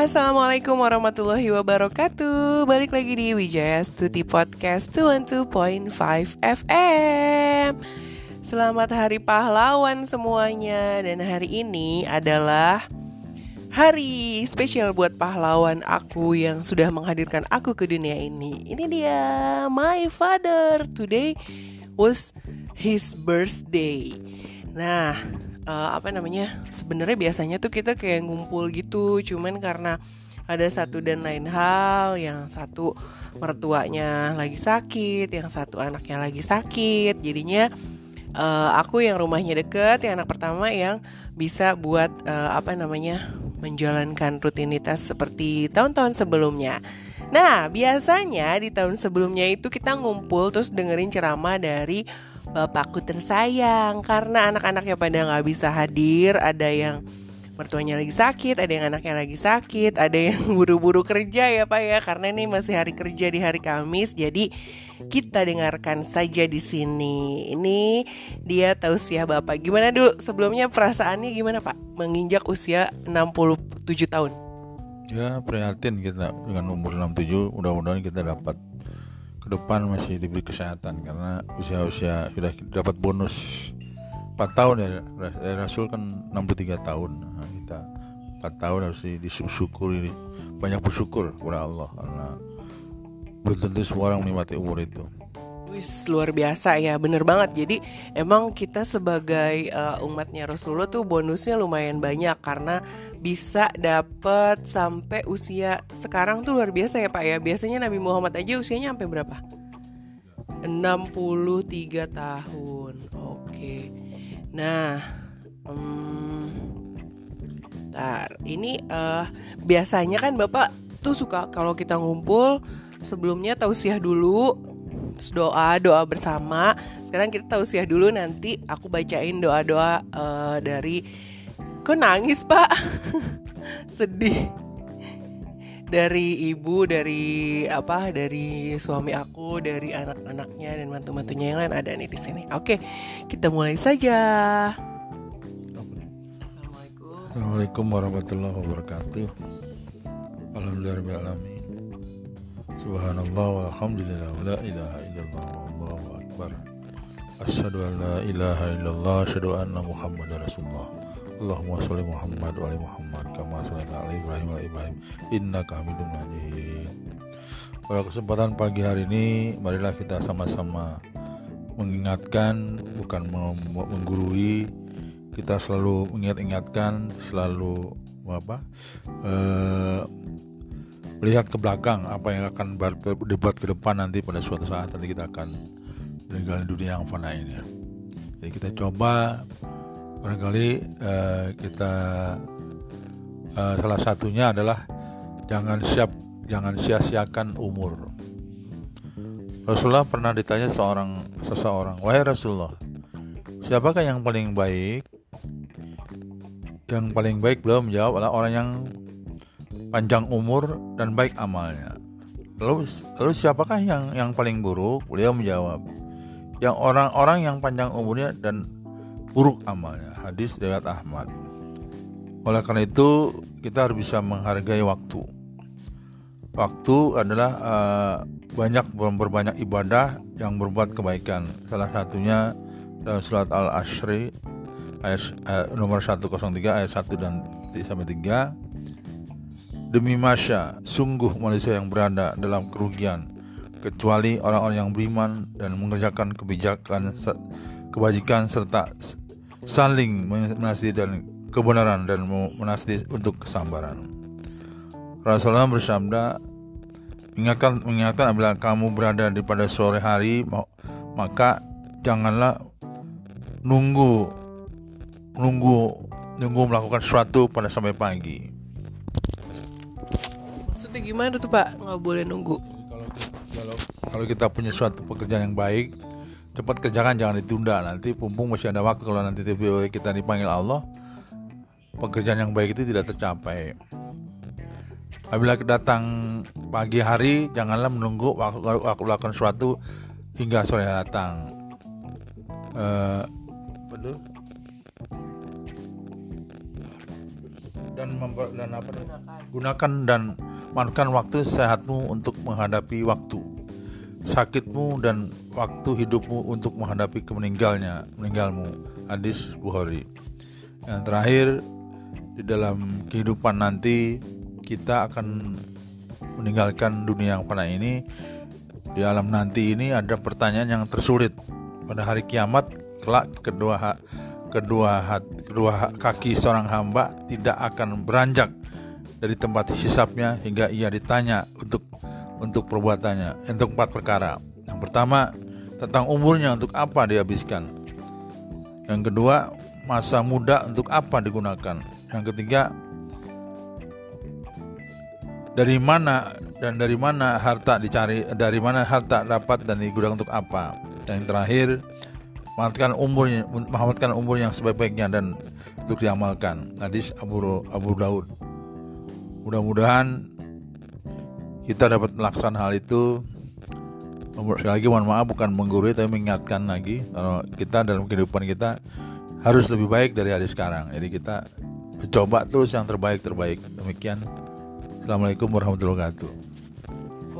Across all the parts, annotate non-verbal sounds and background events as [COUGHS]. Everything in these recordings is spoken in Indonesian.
Assalamualaikum warahmatullahi wabarakatuh Balik lagi di Wijaya Stuti Podcast 212.5 FM Selamat Hari Pahlawan semuanya Dan hari ini adalah hari spesial buat pahlawan aku yang sudah menghadirkan aku ke dunia ini. Ini dia, my father. Today was his birthday. Nah, uh, apa namanya? Sebenarnya biasanya tuh kita kayak ngumpul gitu, cuman karena ada satu dan lain hal, yang satu mertuanya lagi sakit, yang satu anaknya lagi sakit, jadinya uh, aku yang rumahnya deket, yang anak pertama yang bisa buat uh, apa namanya menjalankan rutinitas seperti tahun-tahun sebelumnya. Nah, biasanya di tahun sebelumnya itu kita ngumpul terus dengerin ceramah dari bapakku tersayang karena anak-anaknya pada nggak bisa hadir, ada yang mertuanya lagi sakit, ada yang anaknya lagi sakit, ada yang [LAUGHS] buru-buru kerja ya Pak ya karena ini masih hari kerja di hari Kamis. Jadi kita dengarkan saja di sini. Ini dia tausiah Bapak. Gimana dulu sebelumnya perasaannya gimana Pak menginjak usia 67 tahun? Ya prihatin kita dengan umur 67 mudah-mudahan kita dapat depan masih diberi kesehatan karena usia-usia sudah dapat bonus 4 tahun ya Rasul kan 63 tahun. Nah, kita 4 tahun harus disyukuri banyak bersyukur kepada Allah karena belum tentu semua orang menikmati umur itu Wis luar biasa ya, bener banget. Jadi emang kita sebagai uh, umatnya Rasulullah tuh bonusnya lumayan banyak karena bisa dapet sampai usia sekarang tuh luar biasa ya Pak ya. Biasanya Nabi Muhammad aja usianya sampai berapa? 63 tahun. Oke. Nah, um, ntar ini uh, biasanya kan Bapak tuh suka kalau kita ngumpul sebelumnya tausiah dulu terus doa doa bersama. Sekarang kita tausiah dulu nanti aku bacain doa doa uh, dari kok nangis pak? [LAUGHS] Sedih. Dari ibu dari apa dari suami aku dari anak-anaknya dan mantu-mantunya yang lain ada nih di sini. Oke kita mulai saja. Assalamualaikum warahmatullahi wabarakatuh. Alhamdulillahirrahmanirrahim Subhanallah walhamdulillah wa la ilaha illallah wallahu akbar Asyhadu an la ilaha illallah asyhadu anna muhammadar rasulullah Allahumma sholli Muhammad wa ali Muhammad kama sholaita ala Ibrahim wa Ibrahim innaka Hamidum Majid. Pada kesempatan pagi hari ini marilah kita sama-sama mengingatkan bukan menggurui kita selalu mengingat-ingatkan selalu apa uh, melihat ke belakang apa yang akan dibuat ke depan nanti pada suatu saat nanti kita akan meninggalkan dunia yang fana ini. Jadi kita coba barangkali uh, kita uh, salah satunya adalah jangan siap jangan sia-siakan umur. Rasulullah pernah ditanya seorang seseorang, wahai Rasulullah, siapakah yang paling baik? Yang paling baik beliau menjawab adalah orang yang panjang umur dan baik amalnya. Lalu lalu siapakah yang yang paling buruk? Beliau menjawab, yang orang-orang yang panjang umurnya dan buruk amalnya. Hadis riwayat Ahmad. Oleh karena itu kita harus bisa menghargai waktu. Waktu adalah uh, banyak berbanyak ibadah yang berbuat kebaikan. Salah satunya dalam surat Al-Ashri ayat uh, nomor 103 ayat 1 dan sampai 3 Demi Masya, sungguh manusia yang berada dalam kerugian kecuali orang-orang yang beriman dan mengerjakan kebijakan kebajikan serta saling menasihati dan kebenaran dan menasihati untuk kesabaran. Rasulullah bersabda, ingatkan mengingatkan apabila kamu berada di pada sore hari maka janganlah nunggu nunggu nunggu melakukan sesuatu pada sampai pagi. Gimana tuh Pak? Nggak boleh nunggu. Kalau kalau kalau kita punya suatu pekerjaan yang baik, cepat kerjakan jangan ditunda. Nanti pumpung masih ada waktu kalau nanti tiba kita dipanggil Allah pekerjaan yang baik itu tidak tercapai. Apabila datang pagi hari janganlah menunggu waktu, waktu lakukan sesuatu hingga sore datang. Uh, dan memper, dan apa gunakan dan manfaatkan waktu sehatmu untuk menghadapi waktu. Sakitmu dan waktu hidupmu untuk menghadapi kemeninggalnya meninggalmu. Hadis Bukhari. Yang terakhir di dalam kehidupan nanti kita akan meninggalkan dunia yang fana ini. Di alam nanti ini ada pertanyaan yang tersulit. Pada hari kiamat kelak kedua kedua kedua kaki seorang hamba tidak akan beranjak dari tempat hisapnya hingga ia ditanya untuk untuk perbuatannya untuk empat perkara. Yang pertama tentang umurnya untuk apa dihabiskan. Yang kedua masa muda untuk apa digunakan. Yang ketiga dari mana dan dari mana harta dicari, dari mana harta dapat dan digunakan untuk apa. Dan yang terakhir manfaatkan umurnya, umur yang sebaik-baiknya dan untuk diamalkan. Hadis Abu Abu Daud. Mudah-mudahan kita dapat melaksanakan hal itu. Sekali lagi mohon maaf bukan menggurui tapi mengingatkan lagi kalau kita dalam kehidupan kita harus lebih baik dari hari sekarang. Jadi kita coba terus yang terbaik terbaik demikian. Assalamualaikum warahmatullahi wabarakatuh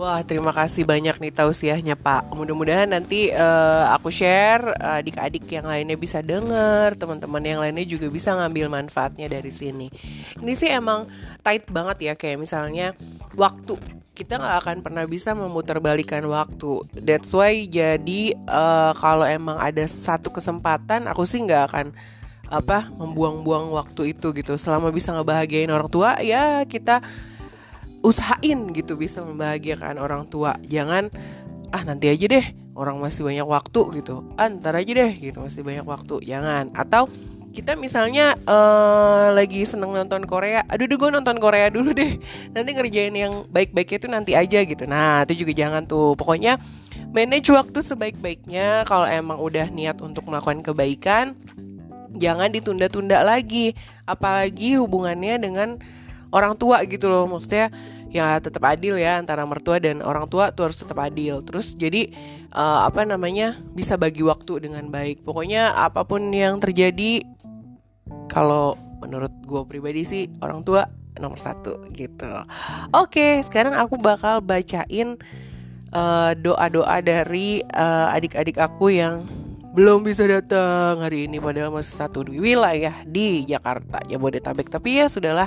Wah, terima kasih banyak nih tausiahnya Pak. Mudah-mudahan nanti uh, aku share adik-adik yang lainnya bisa dengar, teman-teman yang lainnya juga bisa ngambil manfaatnya dari sini. Ini sih emang tight banget ya kayak misalnya waktu kita nggak akan pernah bisa memutarbalikan waktu. That's why jadi uh, kalau emang ada satu kesempatan, aku sih nggak akan apa membuang-buang waktu itu gitu. Selama bisa ngebahagiain orang tua, ya kita usahain gitu bisa membahagiakan orang tua. Jangan ah nanti aja deh, orang masih banyak waktu gitu. Ah, aja deh gitu masih banyak waktu. Jangan. Atau kita misalnya uh, lagi seneng nonton Korea, aduh deh gue nonton Korea dulu deh, nanti ngerjain yang baik-baiknya itu nanti aja gitu. Nah itu juga jangan tuh, pokoknya manage waktu sebaik-baiknya. Kalau emang udah niat untuk melakukan kebaikan, jangan ditunda-tunda lagi, apalagi hubungannya dengan orang tua gitu loh, maksudnya ya tetap adil ya antara mertua dan orang tua tuh harus tetap adil. Terus jadi uh, apa namanya bisa bagi waktu dengan baik. Pokoknya apa pun yang terjadi kalau menurut gue pribadi sih orang tua nomor satu gitu. Oke, sekarang aku bakal bacain uh, doa-doa dari uh, adik-adik aku yang belum bisa datang hari ini padahal masih satu di wilayah di Jakarta Jabodetabek tapi ya sudahlah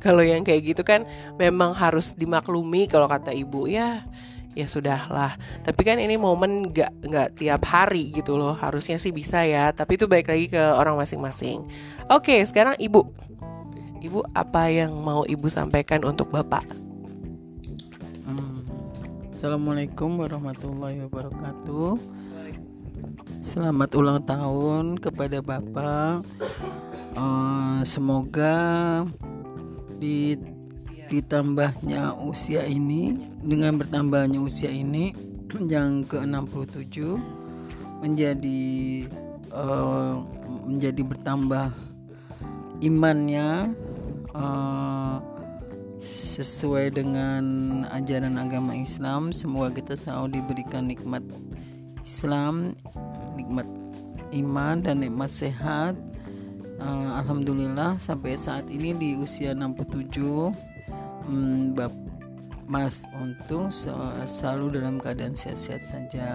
kalau yang kayak gitu kan memang harus dimaklumi kalau kata ibu ya ya sudahlah. Tapi kan ini momen nggak nggak tiap hari gitu loh. Harusnya sih bisa ya tapi itu baik lagi ke orang masing-masing. Oke sekarang ibu. Ibu apa yang mau ibu sampaikan untuk bapak? Hmm. assalamualaikum warahmatullahi wabarakatuh. Selamat ulang tahun kepada bapak. Uh, semoga ditambahnya usia ini dengan bertambahnya usia ini [CLEARS THROAT] yang ke-67 menjadi uh, menjadi bertambah imannya uh, sesuai dengan ajaran agama Islam. Semoga kita selalu diberikan nikmat Islam nikmat iman dan nikmat sehat uh, Alhamdulillah sampai saat ini di usia 67 hmm, Bap Mas Untung selalu dalam keadaan sehat-sehat saja.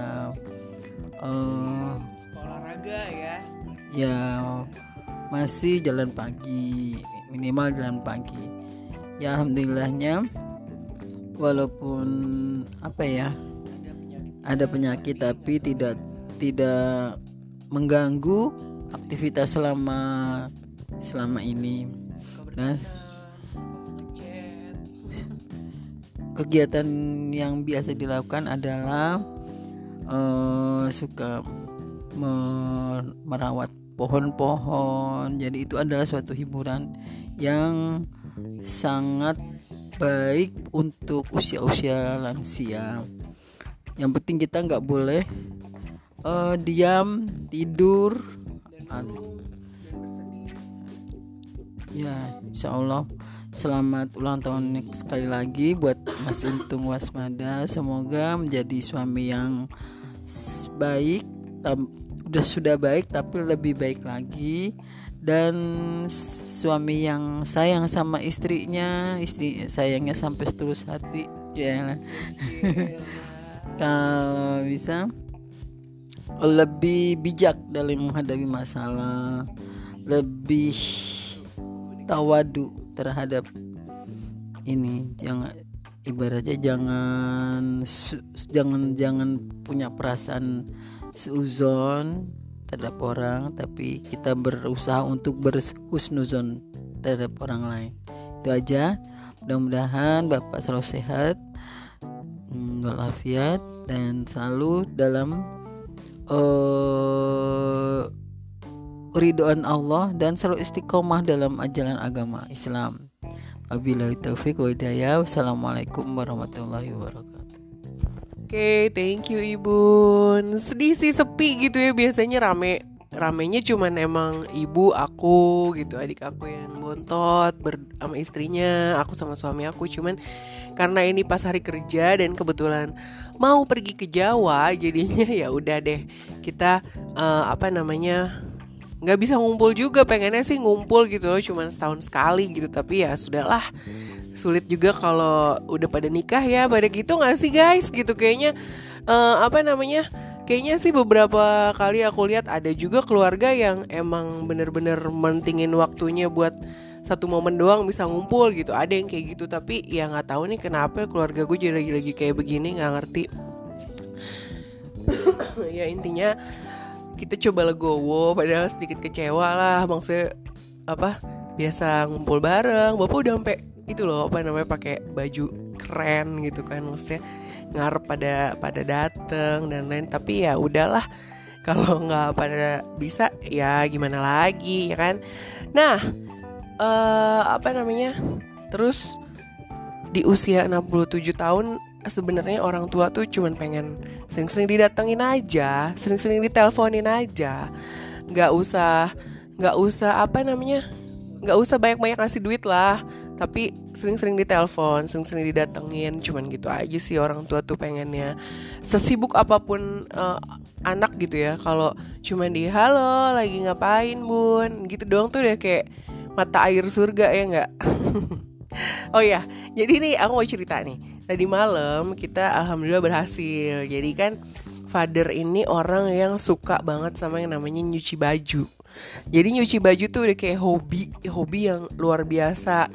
Uh, olahraga ya? Ya masih jalan pagi minimal jalan pagi. Ya alhamdulillahnya walaupun apa ya ada penyakit tapi tidak tidak mengganggu aktivitas selama selama ini. Nah, kegiatan yang biasa dilakukan adalah uh, suka merawat pohon-pohon. Jadi itu adalah suatu hiburan yang sangat baik untuk usia-usia lansia. Yang penting kita nggak boleh uh, diam tidur. Ya, insya Allah Selamat ulang tahun sekali lagi buat Mas Untung Wasmada. Semoga menjadi suami yang baik, udah sudah baik tapi lebih baik lagi. Dan suami yang sayang sama istrinya istri sayangnya sampai setulus hati. Ya [LAUGHS] kalau bisa lebih bijak dalam menghadapi masalah. Lebih tawadu terhadap ini. Jangan ibaratnya jangan jangan jangan punya perasaan seuzon terhadap orang tapi kita berusaha untuk berhusnuzon terhadap orang lain. Itu aja. Mudah-mudahan bapak selalu sehat hmm, walafiat dan selalu dalam uh, ridhoan Allah dan selalu istiqomah dalam ajaran agama Islam. Wabillahi taufik wa hidayah. Wassalamualaikum warahmatullahi wabarakatuh. Oke, okay, thank you Ibu. Sedih sih sepi gitu ya biasanya rame. Ramenya cuman emang ibu aku gitu, adik aku yang bontot ber sama istrinya, aku sama suami aku cuman karena ini pas hari kerja dan kebetulan mau pergi ke Jawa jadinya [LAUGHS] ya udah deh. Kita uh, apa namanya nggak bisa ngumpul juga pengennya sih ngumpul gitu loh cuman setahun sekali gitu. Tapi ya sudahlah sulit juga kalau udah pada nikah ya. Pada gitu nggak sih guys? Gitu kayaknya uh, apa namanya kayaknya sih beberapa kali aku lihat ada juga keluarga yang emang bener-bener mentingin waktunya buat satu momen doang bisa ngumpul gitu. Ada yang kayak gitu tapi ya nggak tahu nih kenapa keluarga gue jadi lagi-lagi kayak begini nggak ngerti. [COUGHS] Ya intinya kita coba legowo padahal sedikit kecewa lah. Maksudnya apa biasa ngumpul bareng. Bapak udah sampai itu loh apa namanya pakai baju keren gitu kan. Maksudnya ngarep pada pada dateng dan lain tapi ya udahlah kalau nggak pada bisa ya gimana lagi ya kan? Nah uh, apa namanya? Terus di usia 67 tahun sebenarnya orang tua tuh cuman pengen sering-sering didatengin aja, sering-sering diteleponin aja, nggak usah nggak usah apa namanya? Nggak usah banyak-banyak ngasih duit lah. Tapi sering-sering ditelepon, sering-sering didatengin, cuman gitu aja sih orang tua tuh pengennya. Sesibuk apa pun uh, anak gitu ya, kalau cuman di halo lagi ngapain bun, gitu doang tuh udah kayak mata air surga ya nggak? [LAUGHS] oh ya, jadi nih aku mau cerita nih. Tadi malam kita alhamdulillah berhasil. Jadi kan father ini orang yang suka banget sama yang namanya nyuci baju. Jadi nyuci baju tuh udah kayak hobi hobi yang luar biasa.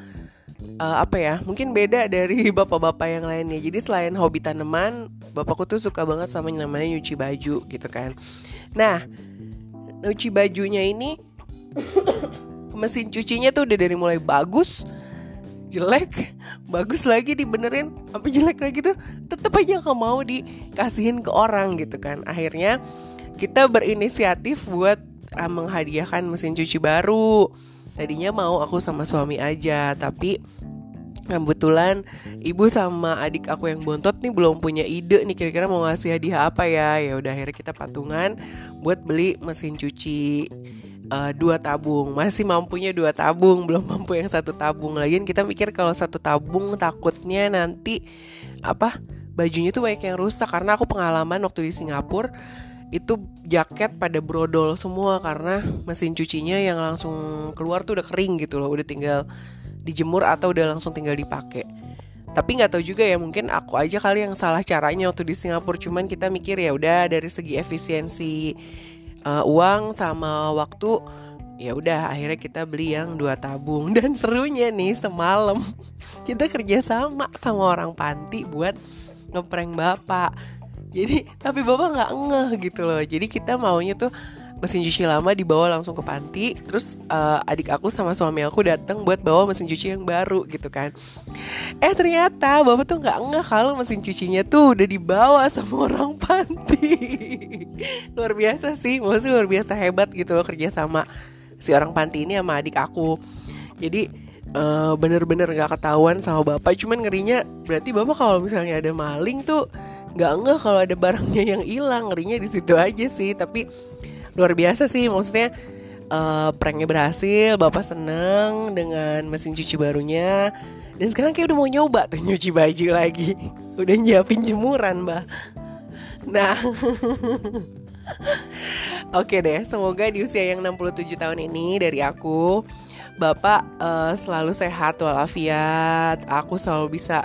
Uh, apa ya mungkin beda dari [LAUGHS] bapak-bapak yang lainnya. Jadi selain hobi tanaman bapakku tuh suka banget sama yang namanya nyuci baju gitu kan. Nah nyuci bajunya ini mesin cucinya tuh udah dari mulai bagus jelek bagus lagi dibenerin apa jelek lagi tuh tetap aja nggak mau dikasihin ke orang gitu kan. Akhirnya kita berinisiatif buat uh, menghadiahkan mesin cuci baru. Tadinya mau aku sama suami aja tapi kebetulan ibu sama adik aku yang bontot nih belum punya ide nih kira-kira mau ngasih hadiah apa ya. Ya udah akhirnya kita patungan buat beli mesin cuci uh, dua tabung. Masih mampunya dua tabung [LAUGHS] belum mampu yang satu tabung lagi. Kita mikir kalau satu tabung takutnya nanti apa bajunya tuh banyak yang rusak. Karena aku pengalaman waktu di Singapura itu jaket pada brodol semua. Karena mesin cucinya yang langsung keluar tuh udah kering gitu loh. Udah tinggal dijemur atau udah langsung tinggal dipakai. Tapi nggak tahu juga ya mungkin aku aja kali yang salah caranya waktu di Singapura. Cuman kita mikir ya udah dari segi efisiensi uh, uang sama waktu ya udah akhirnya kita beli yang dua tabung. [LAUGHS] Dan serunya nih semalam [LAUGHS] kita kerja sama sama orang panti buat ngeprank bapak. Jadi tapi bapak nggak ngeh gitu loh. Jadi kita maunya tuh mesin cuci lama dibawa langsung ke panti. Terus uh, adik aku sama suami aku datang buat bawa mesin cuci yang baru gitu kan. Eh ternyata bapak tuh nggak ngeh kalau mesin cucinya tuh udah dibawa sama [LAUGHS] orang panti [LAUGHS] luar biasa sih maksudnya luar biasa hebat gitu loh kerja sama si orang panti ini sama adik aku. Jadi uh, bener-bener nggak ketahuan sama bapak cuman ngerinya berarti bapak kalau misalnya ada maling tuh nggak ngeh kalau ada barangnya yang hilang ngerinya di situ aja sih. Tapi luar biasa sih maksudnya uh, pranknya berhasil bapak seneng dengan mesin cuci barunya dan sekarang kayak udah mau nyoba tuh [LAUGHS] nyuci baju lagi. Udah nyiapin jemuran mbak nah. [LAUGHS] Oke deh, semoga di usia yang 67 tahun ini dari aku Bapak uh, selalu sehat walafiat. Aku selalu bisa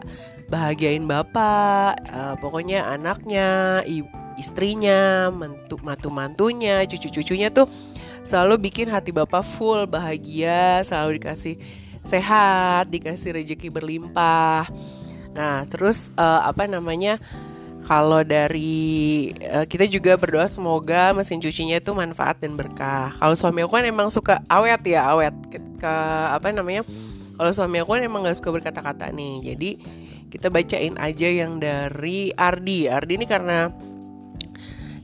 bahagiain Bapak uh, Pokoknya anaknya, istrinya, mantu-mantunya, cucu-cucunya tuh Selalu bikin hati Bapak full bahagia Selalu dikasih sehat, dikasih rezeki berlimpah. Nah terus uh, apa namanya kalau dari uh, kita juga berdoa semoga mesin cucinya itu manfaat dan berkah. Kalau suami aku kan emang suka awet ya, awet ke, ke apa namanya? Kalau suami aku kan emang gak suka berkata-kata nih. Jadi kita bacain aja yang dari Ardi. Ardi ini karena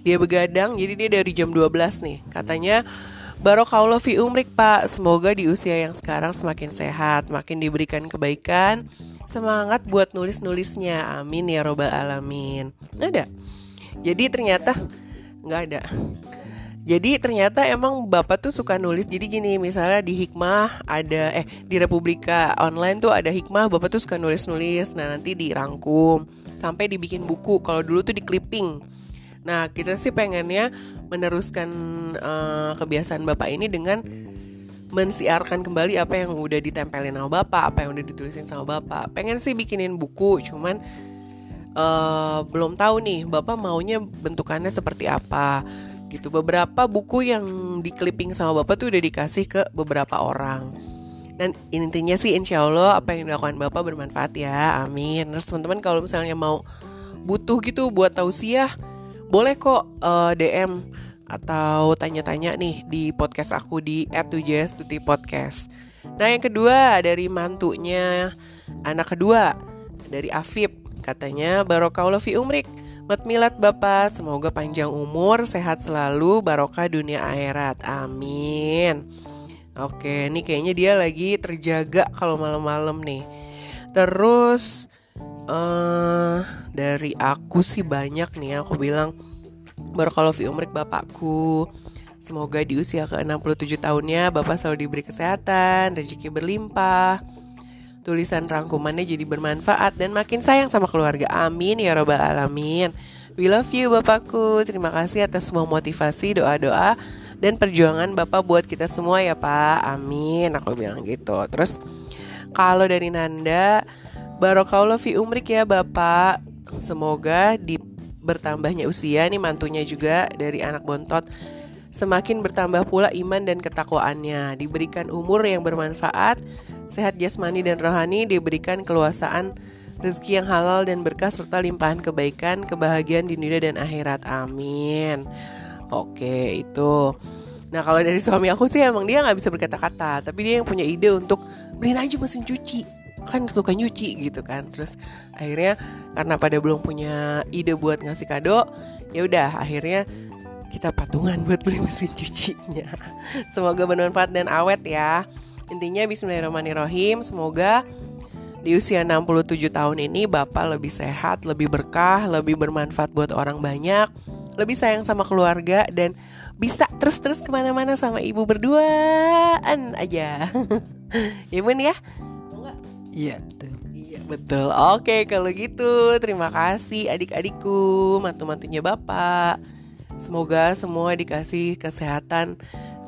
dia begadang jadi dia dari jam 12 nih. Katanya Barokallah fi umrik pak Semoga di usia yang sekarang semakin sehat Makin diberikan kebaikan semangat buat nulis-nulisnya. Amin ya robbal alamin. Ada. Jadi ternyata nggak ada. Jadi ternyata emang bapak tuh suka nulis. Jadi gini, misalnya di hikmah ada eh di Republika online tuh ada hikmah, bapak tuh suka nulis-nulis. Nah nanti dirangkum sampai dibikin buku. Kalau dulu tuh di clipping. Nah kita sih pengennya meneruskan uh, kebiasaan bapak ini dengan mensiarkan kembali apa yang udah ditempelin sama bapak, apa yang udah ditulisin sama bapak. Pengen sih bikinin buku, cuman uh, belum tahu nih bapak maunya bentukannya seperti apa gitu. Beberapa buku yang di clipping sama bapak tuh udah dikasih ke beberapa orang. Dan intinya sih insya Allah apa yang dilakukan bapak bermanfaat ya, amin. Terus teman-teman kalau misalnya mau butuh gitu buat tausiah, boleh kok uh, eh, DM atau tanya-tanya nih di podcast aku di @tujustuti podcast. Nah, yang kedua dari mantunya anak kedua dari Afif katanya barokah fi umrik. Mat milad Bapak, semoga panjang umur, sehat selalu, barokah dunia akhirat. Amin. Oke, ini kayaknya dia lagi terjaga kalau malam-malam nih. Terus uh, dari aku sih banyak nih aku bilang Barakallahu umrik bapakku. Semoga di usia ke-67 tahunnya Bapak selalu diberi kesehatan, rezeki berlimpah Tulisan rangkumannya jadi bermanfaat dan makin sayang sama keluarga. Amin ya robbal alamin. We love you Bapakku. Terima kasih atas semua motivasi, doa-doa Dan perjuangan Bapak buat kita semua ya Pak. Amin Aku bilang gitu. Terus kalau dari Nanda Barokallah fi umrik ya Bapak. Semoga di bertambahnya usia nih mantunya juga dari anak bontot semakin bertambah pula iman dan ketakwaannya. Diberikan umur yang bermanfaat sehat jasmani dan rohani diberikan keluasaan rezeki yang halal dan berkah serta limpahan kebaikan kebahagiaan di dunia dan akhirat. Amin. Oke itu. Nah kalau dari suami aku sih emang dia nggak bisa berkata-kata tapi dia yang punya ide untuk beliin aja mesin cuci kan suka nyuci gitu kan terus akhirnya karena pada belum punya ide buat ngasih kado ya udah akhirnya kita patungan buat beli mesin cucinya [LAUGHS] semoga bermanfaat dan awet ya intinya Bismillahirrahmanirrahim semoga di usia 67 tahun ini Bapak lebih sehat, lebih berkah, lebih bermanfaat buat orang banyak, lebih sayang sama keluarga dan bisa terus-terus ke mana-mana sama ibu berduaan aja. [LAUGHS] ya bun ya. Iya betul. Iya betul. Oke kalau gitu terima kasih adik-adikku, mantu-mantunya bapak. Semoga semua dikasih kesehatan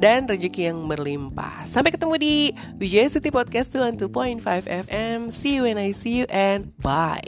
dan rezeki yang berlimpah. Sampai ketemu di Wijaya Suti Podcast 2.5 FM. See you when I see you and bye.